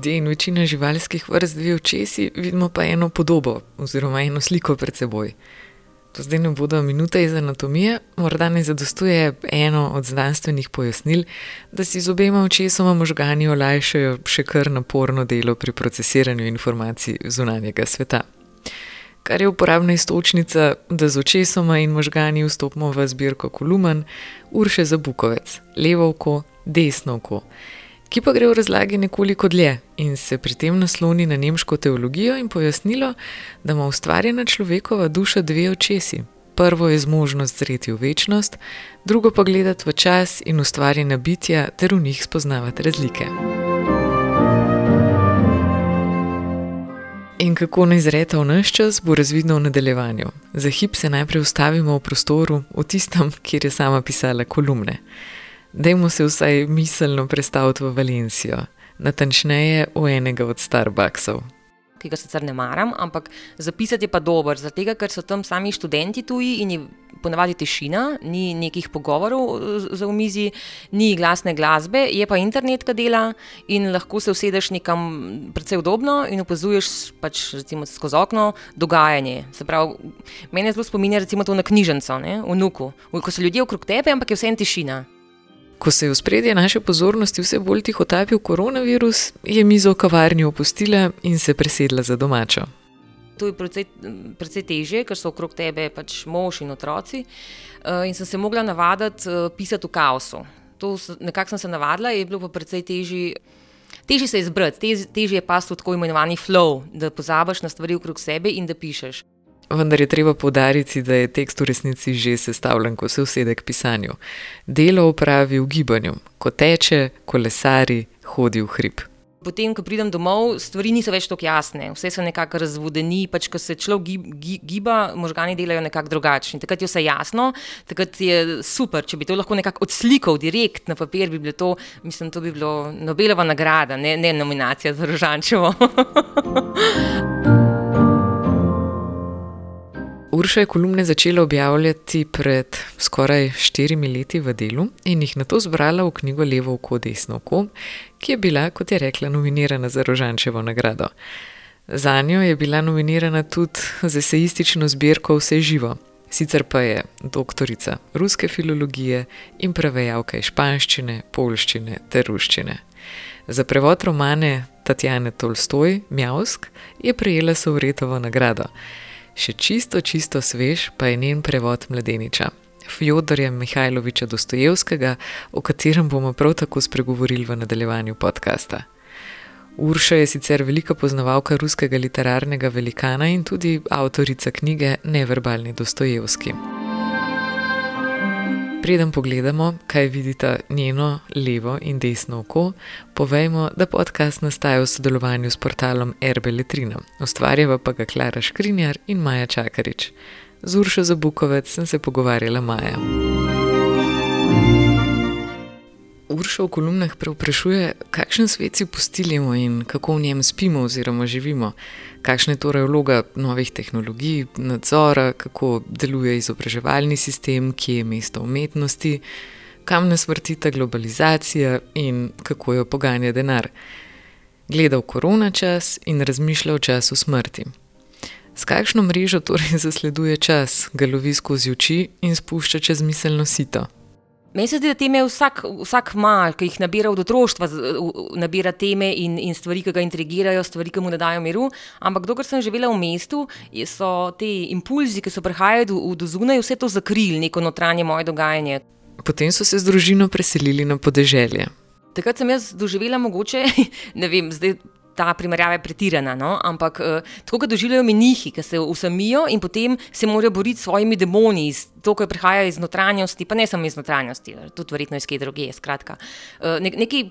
ljudje in večina živalskih vrst dve očesi, vidimo pa eno podobo oziroma eno sliko pred seboj. To zdaj ne bodo minute iz anatomije, morda ne zadostuje eno od znanstvenih pojasnil, da si z obema očesoma možgani olajšajo še kar naporno delo pri procesiranju informacij zunanjega sveta. Kar je uporabna istočnica, da z očesoma in možgani vstopimo v zbirko Kolumen, Urše za Bukovec, levo oko, desno oko ki pa gre v razlagi nekoliko dlje in se pri tem nasloni na nemško teologijo in pojasnilo, da ima ustvarjena človekova duša dve očesi. Prvo je zmožnost zreti v večnost, drugo pa gledati v čas in ustvarjena bitja ter v njih spoznavati razlike. In kako naj zreta v naš čas, bo razvidno v nadaljevanju. Za hip se najprej ustavimo v prostoru, v tistem, kjer je sama pisala kolumne. Dajmo se vsaj miselno predstaviti v Valencijo, natančneje v enega od Starbucksov. Ki ga sicer ne maram, ampak zapisati je pa dober, zato ker so tam sami študenti tuji in je ponavadi tišina, ni nekih pogovorov za umizi, ni glasne glasbe, je pa internet, ki dela in lahko se usedeš nekam precej udobno in opazuješ pač, recimo, skozi okno dogajanje. Se pravi, meni zelo spominja recimo to na knjižnico, v Nuku, ko so ljudje okrog tebe, ampak je vse en tišina. Ko se je v spredje naše pozornosti vse bolj tiho tapil koronavirus, je mizo v kavarni opustila in se presedla za domačo. To je precej, precej težje, ker so okrog tebe pač mož in otroci. Eh, in sem se mogla navaditi eh, pisati v kaosu. To nekako sem se navadila, je bilo pa precej težje. Težje se je zbrati, težje je pa tako imenovani flow, da pozabiš na stvari okrog sebe in da pišeš. Vendar je treba povdariti, da je tekst v resnici že sestavljen, ko se usede k pisanju. Delo upravi v gibanju, ko teče, kolesari, hodi v hrib. Potem, ko pridem domov, stvari niso več tako jasne, vse so nekako razvodeni. Pač, ko se človek giba, možgani delajo nekako drugače. Takrat je vse jasno, takrat je super. Če bi to lahko nekako odslikal direkt na papir, bi bilo to, mislim, to bi bilo Nobelova nagrada, ne, ne nominacija za Rožančevo. Urša je kolumne začela objavljati pred skoraj štirimi leti v delu in jih na to zbrala v knjigo Levo oko, desno oko, ki je bila, kot je rekla, nominirana za Rožančevo nagrado. Za njo je bila nominirana tudi za eseistično zbirko Vse živo, sicer pa je doktorica ruske filologije in prevajalka iz španščine, polščine ter ruščine. Za prevod romane Tatjane Tolstoj, Mjavsk, je prejela Sovretovo nagrado. Še čisto, čisto svež pa je njen prevod mladeniča, Fjodorja Mihajloviča Dostojevskega, o katerem bomo prav tako spregovorili v nadaljevanju podcasta. Urša je sicer velika poznavalka ruskega literarnega velikana in tudi avtorica knjige Neverbalni Dostojevski. Preden pogledamo, kaj vidita njeno levo in desno oko, povejmo, da podcast nastaja v sodelovanju s portalom Erbe Letrina, ustvarjava pa ga Klara Škrinjar in Maja Čakarič. Z Uršo za Bukovec sem se pogovarjala Maja. Urša v kolumnah preoprašuje, kakšen svet si postilimo in kako v njem spimo oziroma živimo, kakšna je torej vloga novih tehnologij, nadzora, kako deluje izobraževalni sistem, kje je mesto umetnosti, kam nas vrti ta globalizacija in kako jo poganja denar. Gleda v korona čas in razmišlja o času smrti. S kakšno mrežo torej zasleduje čas, ga lovi skozi oči in spušča čez miselno sito. Meni se zdi, da teme vsak, vsak ima, ki jih nabira od otroštva, nabira teme in, in stvari, ki ga intrigirajo, stvari, ki mu ne dajo miru. Ampak dokler sem živela v mestu, so te impulzi, ki so prihajali do zunaj, vse to zakrili, neko notranje moje dogajanje. Potem so se z družino preselili na podeželje. Takrat sem jaz doživela mogoče, ne vem, zdaj ta primerjava je pretirana, no? ampak uh, tako ga doživljajo menihi, ki se usamijo in potem se morajo boriti s svojimi demoni, to, kar prihaja iz notranjosti, pa ne samo iz notranjosti, tudi verjetno iz kje druge. Skratka, uh, nek, nekaj,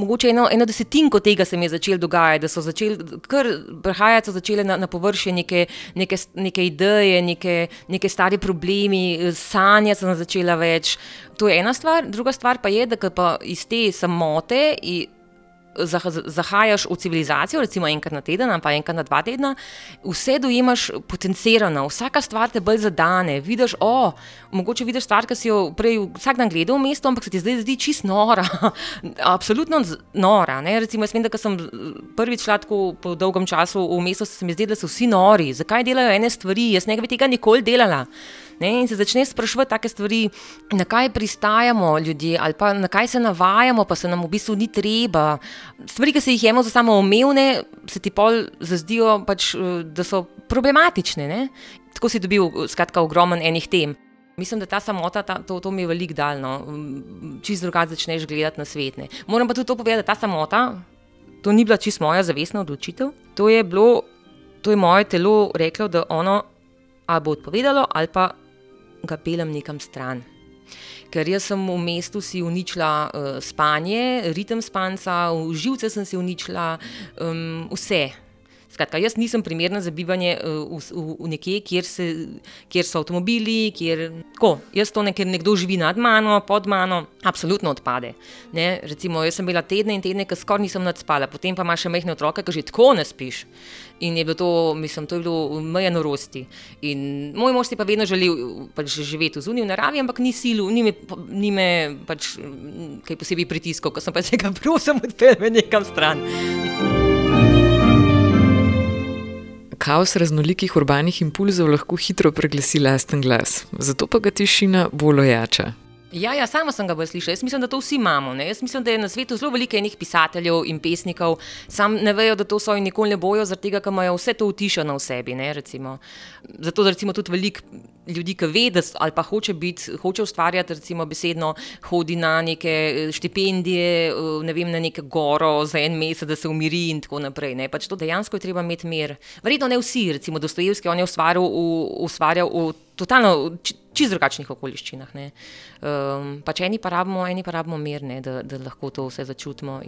mogoče eno, eno desetinko tega se mi je začelo dogajati, da so začeli, kar prihajati, so začele na, na površje neke, neke, neke ideje, neke, neke stare problemi, sanja sem začela več. To je ena stvar, druga stvar pa je, da pa iz te samote zahajaš v civilizacijo, recimo enkrat na teden, pa enkrat na dva tedna, vse dojemaš potencirano, vsaka stvar te bolj zadane. Vidiš, o, mogoče vidiš stvar, ki si jo prej vsak dan gledal v mestu, ampak se ti zdaj zdi čist nora. Absolutno nora. Ne? Recimo, jaz vem, da sem prvič šla tako po dolgem času v mesto, se mi zdi, da so vsi nori. Zakaj delajo ene stvari? Jaz ne bi tega nikoli delala. Ne, in se začneš sprašovati take stvari, na kaj pristajamo ljudje, ali pa na kaj se navajamo, pa se nam v bistvu ni treba. Stvari, ki se jih jemo za samo omejene, se ti pol zazdijo, pač, da so problematične. Ne? Tako si dobil skratka ogromen enih tem. Mislim, da ta samota, ta, to, to mi je veliko daljno, čist drugače začneš gledati na svet. Ne? Moram pa tudi to povedati, da ta samota, to ni bila čist moja zavestna odločitev. To je bilo, to je moje telo reklo, da ono ali bo odpovedalo ali pa ga pelem nekam stran. Ker jaz sem v mestu si uničila uh, spanje, ritem spanca, živce sem si uničila um, vse. Skratka, jaz nisem primerna za bivanje uh, v, v, v nekje, kjer, se, kjer so avtomobili, kjer tako. Jaz to nekaj, nekdo živi nad mano, pod mano, absolutno odpade. Ne? Recimo, jaz sem bila tedne in tedne, ki skoraj nisem nadspala, potem pa imaš še mehne otroke, ki že tako ne spiš. In je bilo to, mislim, to je bilo meje norosti. In moj mož si pa vedno želel pač živeti v zunanji naravi, ampak ni silu, ni me, ni me pač kaj posebej pritiskal, ko sem pa se ga prosil, odpeljal nekam stran. Kaos raznolikih urbanih impulzov lahko hitro preglasi lasten glas, zato pa ga tišina bolj ojača. Ja, ja, sama sem ga bolj slišala. Jaz mislim, da to vsi imamo. Ne? Jaz mislim, da je na svetu zelo veliko enih pisateljev in pesnikov, sam ne vejo, da to so in nikoli ne bojo, zaradi tega, ker imajo vse to utišano v sebi. Zato, da recimo tudi veliko ljudi, ki ve, da, ali pa hoče, biti, hoče ustvarjati, recimo besedno, hodi na neke eh, štipendije, eh, ne vem, na neke goro za en mesec, da se umiri in tako naprej. Ne? Pač to dejansko je treba imeti mir. Verjetno ne vsi, recimo Dostojevski, on je ustvarjal v, ustvarjal v totalno čist drugačnih okoliščinah. Um, pač eni pa rabimo, eni pa rabimo mir, ne, da, da lahko to vse začutimo.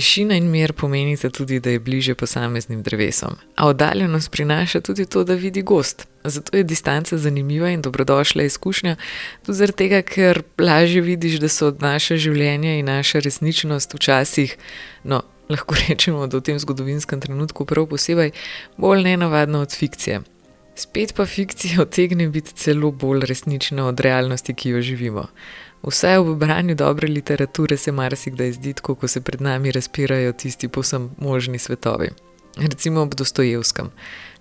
Tišina in mir pomenita tudi, da je bliže posameznim drevesom, a oddaljenost prinaša tudi to, da vidi gost. Zato je distanca zanimiva in dobrodošla izkušnja, tudi zaradi tega, ker lažje vidiš, da so naše življenje in naša resničnost včasih, no, lahko rečemo, da v tem zgodovinskem trenutku prav posebej, bolj nenavadna od fikcije. Spet pa fikcija otegne biti celo bolj resnična od realnosti, ki jo živimo. Vse v branju dobre literature se marsikdaj zdi, ko se pred nami razpirajo tisti posem možni svetovi. Recimo ob Dostojevskem.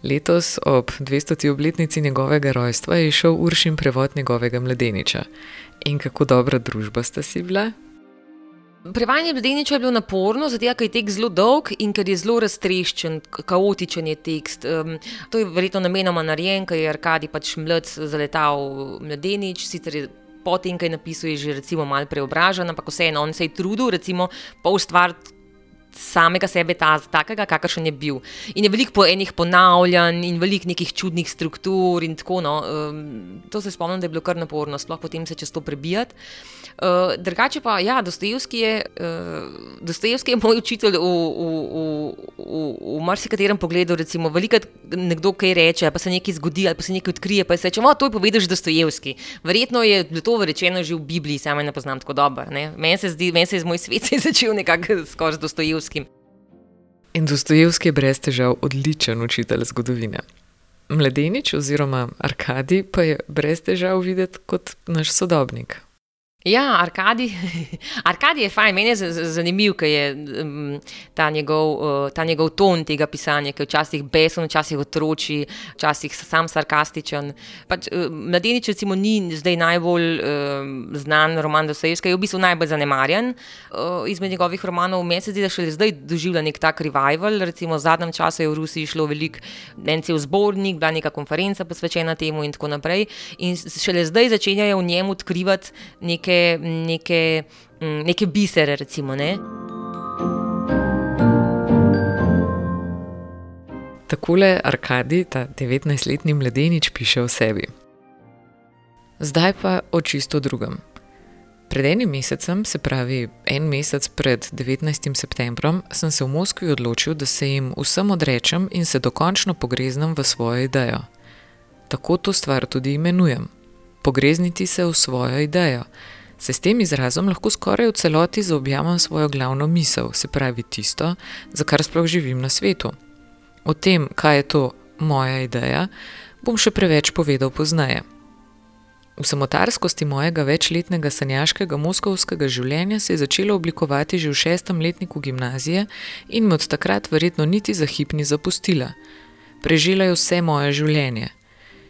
Letos, ob 200. obletnici njegovega rojstva, je šel Uršin prevod njegovega mladeniča. In kako dobra družba sta si bila? Prevajanje mladeniča je bilo naporno, zato ker je tekst zelo dolg in ker je zelo raztreščen, kaotičen je tekst. Um, to je verjetno namenoma narejen, ker je Arkadi pač mlad zaletal mladenič, sicer je potem, kaj napisuje, že recimo malo preobražen, ampak vseeno on se je trudil, recimo, pa ustvariti. Samega sebe, ta, takega, kakršen je bil. In je veliko po enih ponavljanj, in veliko nekih čudnih struktur. No. Um, to se spomnim, da je bilo kar naporno, sploh potem se čez to prebijati. Uh, drugače pa, ja, Dostojevski je, uh, je moj učitelj v, v, v, v, v marsikaterem pogledu. Recimo, velikrat nekdo kaj reče, pa se nekaj zgodi, ali pa se nekaj odkrije, pa se reče: to je povedal že Dostojevski. Verjetno je to rečeno že v Bibliji, sama ne poznam tako dobro. Meni se zdi, meni se je moj svet začel nekako skoraj z Dostojevskim. In Dostojevski je brez težav odličen učitelj zgodovine. Mladenič oziroma Arkadi pa je brez težav videti kot naš sodobnik. Ja, Arkadi, Arkadi je fajn, meni je zanimiv, ker je um, ta, njegov, uh, ta njegov ton tega pisanja, ki je včasih besen, včasih otroči, včasih sam sarkastičen. Pač, uh, Mladenič, recimo, ni zdaj najbolj uh, znan roman Dostojevska, je v bistvu najbolj zanemarjen uh, izmed njegovih romanov. Meni se zdi, da še zdaj doživlja nek tak revival. Recimo, v zadnjem času je v Rusiji šlo veliko, en cel zbornik, bila neka konferenca posvečena temu in tako naprej. In šele zdaj začenjajo v njem odkrivati nekaj neke, neke, mm, neke bisere. Recimo, ne? Takole Arkadi, ta 19-letni mladenič, piše o sebi. Zdaj pa o čisto drugem. Pred enim mesecem, se pravi en mesec pred 19. septembrom, sem se v Moskvi odločil, da se jim vsem odrečem in se dokončno pogreznem v svojo idejo. Tako to stvar tudi imenujem: pogrezniti se v svojo idejo. Se s tem izrazom lahko skoraj v celoti zaobjamem svojo glavno misel, se pravi tisto, za kar sploh živim na svetu. O tem, kaj je to moja ideja, bom še preveč povedal pozneje. V samotarskosti mojega večletnega sanjaškega moskovskega življenja se je začelo oblikovati že v šestem letniku gimnazije in me od takrat verjetno niti za hip ni zapustila. Prežila je vse moje življenje.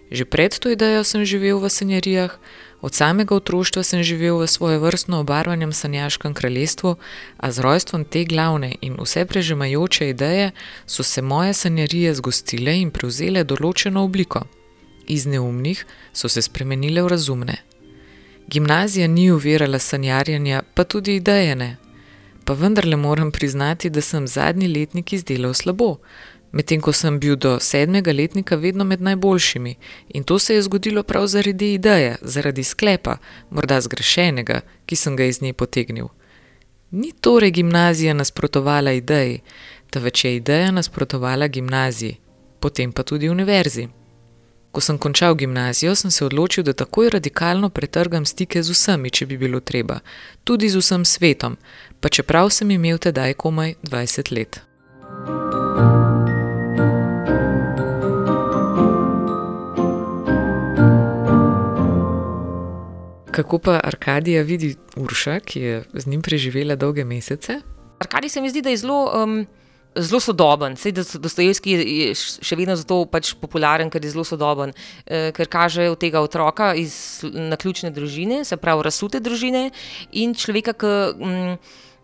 Že pred to idejo sem živel v sanjarijah, od samega otroštva sem živel v svoje vrstno obarvanem sanjaškem kraljestvu, a z rojstvom te glavne in vse prežemajoče ideje so se moje sanjarije zgostile in prevzele določeno obliko iz neumnih so se spremenile v razumne. Gimnazija ni uvirala sanjarjanja, pa tudi ideje ne. Pa vendarle moram priznati, da sem zadnji letnik izdelal slabo, medtem ko sem bil do sedmega letnika vedno med najboljšimi in to se je zgodilo prav zaradi ideje, zaradi sklepa, morda zgrešenega, ki sem ga iz nje potegnil. Ni torej gimnazija nasprotovala ideji, temveč je ideja nasprotovala gimnaziji, potem pa tudi univerzi. Ko sem končal gimnazijo, sem se odločil, da takoj radikalno pretrgam stike z vsemi, če bi bilo treba, tudi z vsem svetom, pa čeprav sem imel tedaj komaj 20 let. Kako pa Arkadija vidi Urša, ki je z njim preživela dolge mesece? Arkadij se mi zdi, da je zelo. Um zelo sodoben. Sej Dostojevski je še vedno zato pač popularen, ker je zelo sodoben, eh, ker kaže od tega otroka iz naključne družine, se pravi razsute družine in človeka, ki. Mm,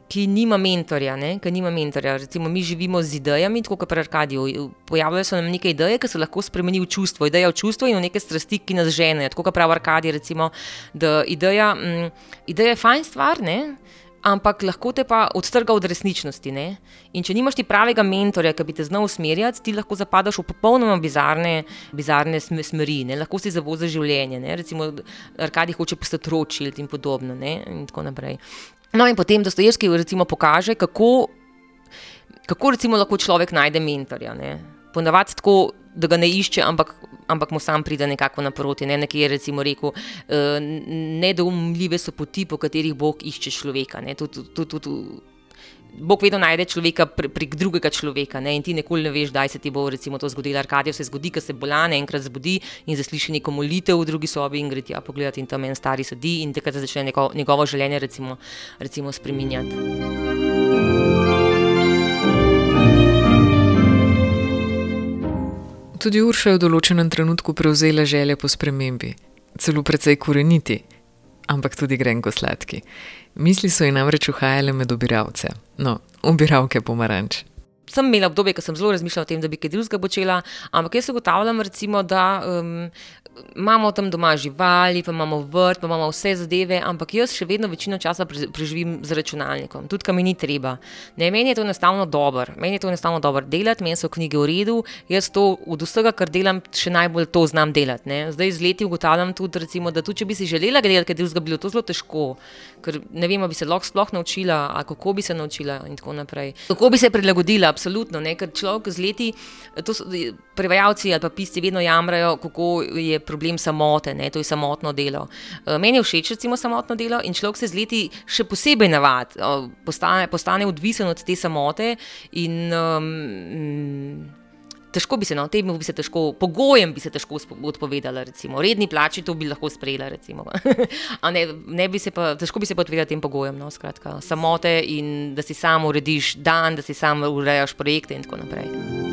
ki nima mentorja, ne? ki nima mentorja. Recimo, mi živimo z idejami, tako kot pri Arkadiju. Pojavljajo se nam neke ideje, ki se lahko spremenijo v čustvo, ideja v čustvo in v neke strasti, ki nas ženejo. Tako kot pravi Arkadij, recimo, da ideja, mm, ideja je fajn stvar, ne? ampak lahko te pa odtrga od resničnosti. Ne? In če nimaš ti pravega mentorja, ki bi te znal usmerjati, ti lahko zapadaš v popolnoma bizarne, bizarne smeri, ne? lahko si zavoza življenje. Ne? Recimo, Arkadi hoče postati ročil in podobno. Ne? In tako naprej. No, in potem Dostojevski pokaže, kako, kako lahko človek najde mentorja. Ponavadi tako da ga ne išče, ampak, ampak mu sam pride nekako naproti. Ne? Nekje je recimo rekel, uh, nedoumljive so poti, po katerih Bog išče človeka. Tud, tud, tud, Bog vedno najde človeka prek drugega človeka ne? in ti nikoli ne veš, kdaj se ti bo recimo, to zgodilo. Arkadijo se zgodi, ko se bolane enkrat zbudi in zasliši neko molitev v drugi sobi in gre ti ja pogledati in tam en stari sedi in takrat začne neko, njegovo življenje recimo, recimo spreminjati. Tudi Urša je v določenem trenutku prevzela želje po spremembi, celo precej koreniti, ampak tudi grenko sladki. Misli so ji namreč uhajale med obiralce, no, obiralke pomaranč. Sem imela obdobje, ko sem zelo razmišljala o tem, da bi kaj drugega počela, ampak jaz ugotavljam, recimo, da um, imamo tam doma živali, pa imamo vrt, pa imamo vse zadeve, ampak jaz še vedno večino časa preživim z računalnikom, tudi kam mi ni treba. Ne, meni je to enostavno dobro, meni je to enostavno dobro delati, meni so knjige v redu, jaz to od vsega, kar delam, še najbolj to znam delati. Ne. Zdaj z leti ugotavljam tudi, recimo, da tudi če bi si želela delati, ker bi bilo to zelo težko, ker ne vem, bi se lahko sploh naučila, kako bi se naučila in tako naprej. Kako bi se prilagodila, absolutno, ne, ker človek z leti, to so prevajalci ali pa pisci vedno jamrajo, kako je problem samote, ne, to je samotno delo. Eh, meni je všeč, recimo, samotno delo in človek se z leti še posebej navadi, postane, postane odvisen od te samote. In, um, Težko bi se, no, temu bi se težko, pogojem bi se težko odpovedala, recimo, redni plači, to bi lahko sprejela, recimo. ne, ne bi se pa, težko bi se pa odpovedala tem pogojem, no, skratka, samote in da si sam urediš dan, da si sam urejaš projekte in tako naprej.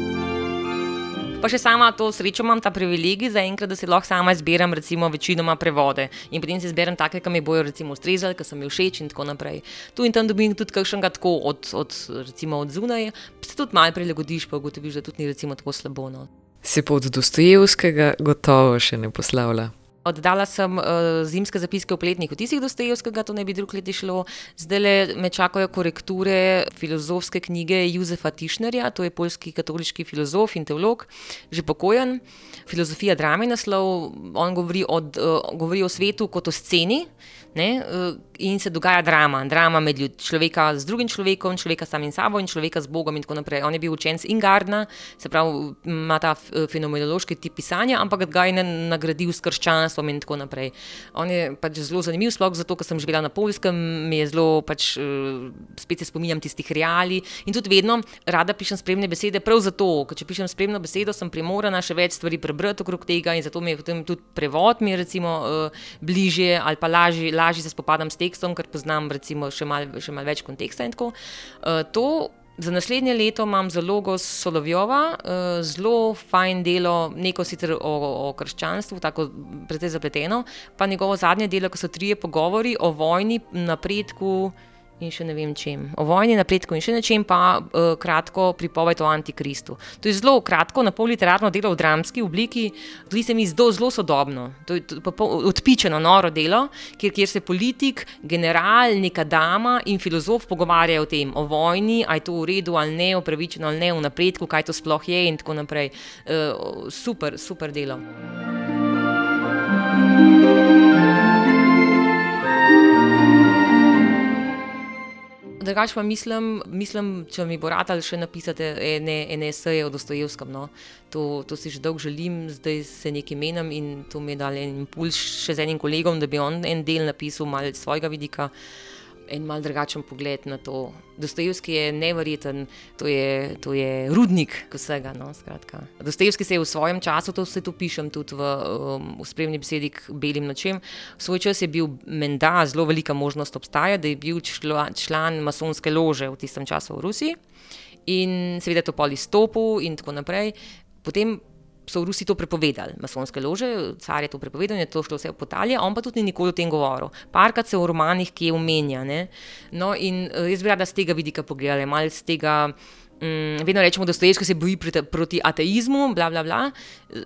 Pa še sama to srečo imam ta privilegij za enkrat, da si lahko sama izberem, recimo, večinoma prevode. In potem si izberem take, ki mi bojo, recimo, ustrezali, ki so mi všeč in tako naprej. Tu in tam dobim tudi kakšnega tako od, od, recimo, od zunaj, se tudi malo prilagodiš, pa ugotoviš, da tudi ni recimo tako slabo. No. Se pod Dostojevskega gotovo še ne poslavlja. Oddala sem uh, zimske zapiske v pletnih vtisih Dostojevskega, to ne bi drug let šlo. Zdaj me čakajo korekture filozofske knjige Jozefa Tišnerja, to je polski katoliški filozof in teolog, že pokojen. Filozofija drame naslov, on govori, od, uh, govori o svetu kot o sceni. Ne, in se dogaja drama, drama med ljudmi, človeka z drugim človekom, človeka samim sabo in človeka z Bogom. In tako naprej. On je bil učenec Ingardna, se pravi, ima ta fenomenološki tip pisanja, ampak ga je nagradil s krščanstvom in tako naprej. On je pač zelo zanimiv, sploh zato, ker sem živela na Poljskem, mi je zelo, pač, spet se spominjam tistih realij in tudi vedno rada pišem spremne besede, prav zato, ker če pišem spremno besedo, sem primorana še več stvari prebrati okrog tega in zato mi je tudi prevod mi recimo bližje ali pa lažje lažje se spopadam s tekstom, ker poznam recimo, še malo mal več konteksta. Uh, to za naslednje leto imam zalogo Solovjova, uh, zelo fajn delo, neko sicer o, o krščanstvu, tako precej zapleteno, pa njegovo zadnje delo, ko so trije pogovori o vojni, napredku in še ne vem čem. O vojni, napredku in še nečem, pa uh, kratko pripoved o Antikristu. To je zelo kratko, na pol literarno delo v dramski obliki, zdi se mi zelo, zelo sodobno. To je odpičeno, noro delo, kjer, kjer se politik, general, neka dama in filozof pogovarjajo o tem, o vojni, ali je to v redu ali ne, upravičeno ali ne, v napredku, kaj to sploh je in tako naprej. Uh, super, super delo. Drugač pa mislim, mislim, če mi bo rad ali še napisati ene, ene eseje o Dostojevskem. No. To, to si že dolgo želim, zdaj se nekaj menim in to mi je dal en impuls še z enim kolegom, da bi on en del napisal malo svojega vidika en mal drugačen pogled na to. Dostojevski je nevreten, to je, to je rudnik vsega. No, Dostojevski se je v svojem času, to se tu pišem tudi v, um, v spremni besedi k belim nočem, v svoj čas je bil menda zelo velika možnost obstaja, da je bil član, član masonske lože v tistem času v Rusiji in seveda to pol izstopil in tako naprej. Potem so v Rusiji to prepovedali, masonske lože, car je to prepovedal in je to šlo vse v potalje, on pa tudi ni nikoli o tem govoril. Parkrat se v romanih, ki je omenja. Ne? No, in eh, jaz bi rada z tega vidika pogledala, malo z tega. Mm, vedno rečemo, da Dostojevski se boji proti, proti ateizmu, bla, bla, bla.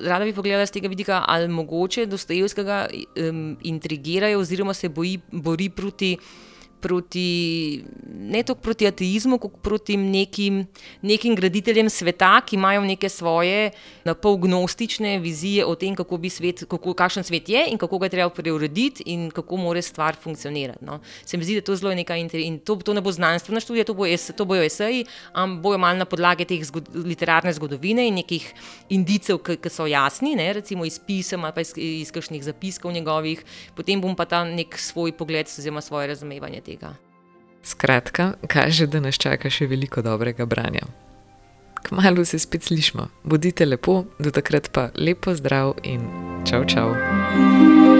Rada bi pogledala z tega vidika, ali mogoče Dostojevskega um, intrigirajo oziroma se boji, bori proti proti, ne toliko proti ateizmu, kot proti nekim, nekim graditeljem sveta, ki imajo neke svoje polgnostične vizije o tem, kako bi svet, kako, kakšen svet je in kako ga je treba preurediti in kako mora stvar funkcionirati. No. Se mi zdi, da to je zelo nekaj in to, to ne bo znanstvena študija, to, bo es, to bojo eseji, ampak bojo malo na podlagi teh zgod, literarne zgodovine in nekih indicev, ki so jasni, ne, recimo iz pisem ali pa iz, iz kakšnih zapiskov njegovih, potem bom pa ta nek svoj pogled oziroma svoje razumevanje tega. Skratka, kaže, da nas čaka še veliko dobrega branja. Kmalo se spet slišmo, bodite lepo, do takrat pa lepo zdrav in čau, čau.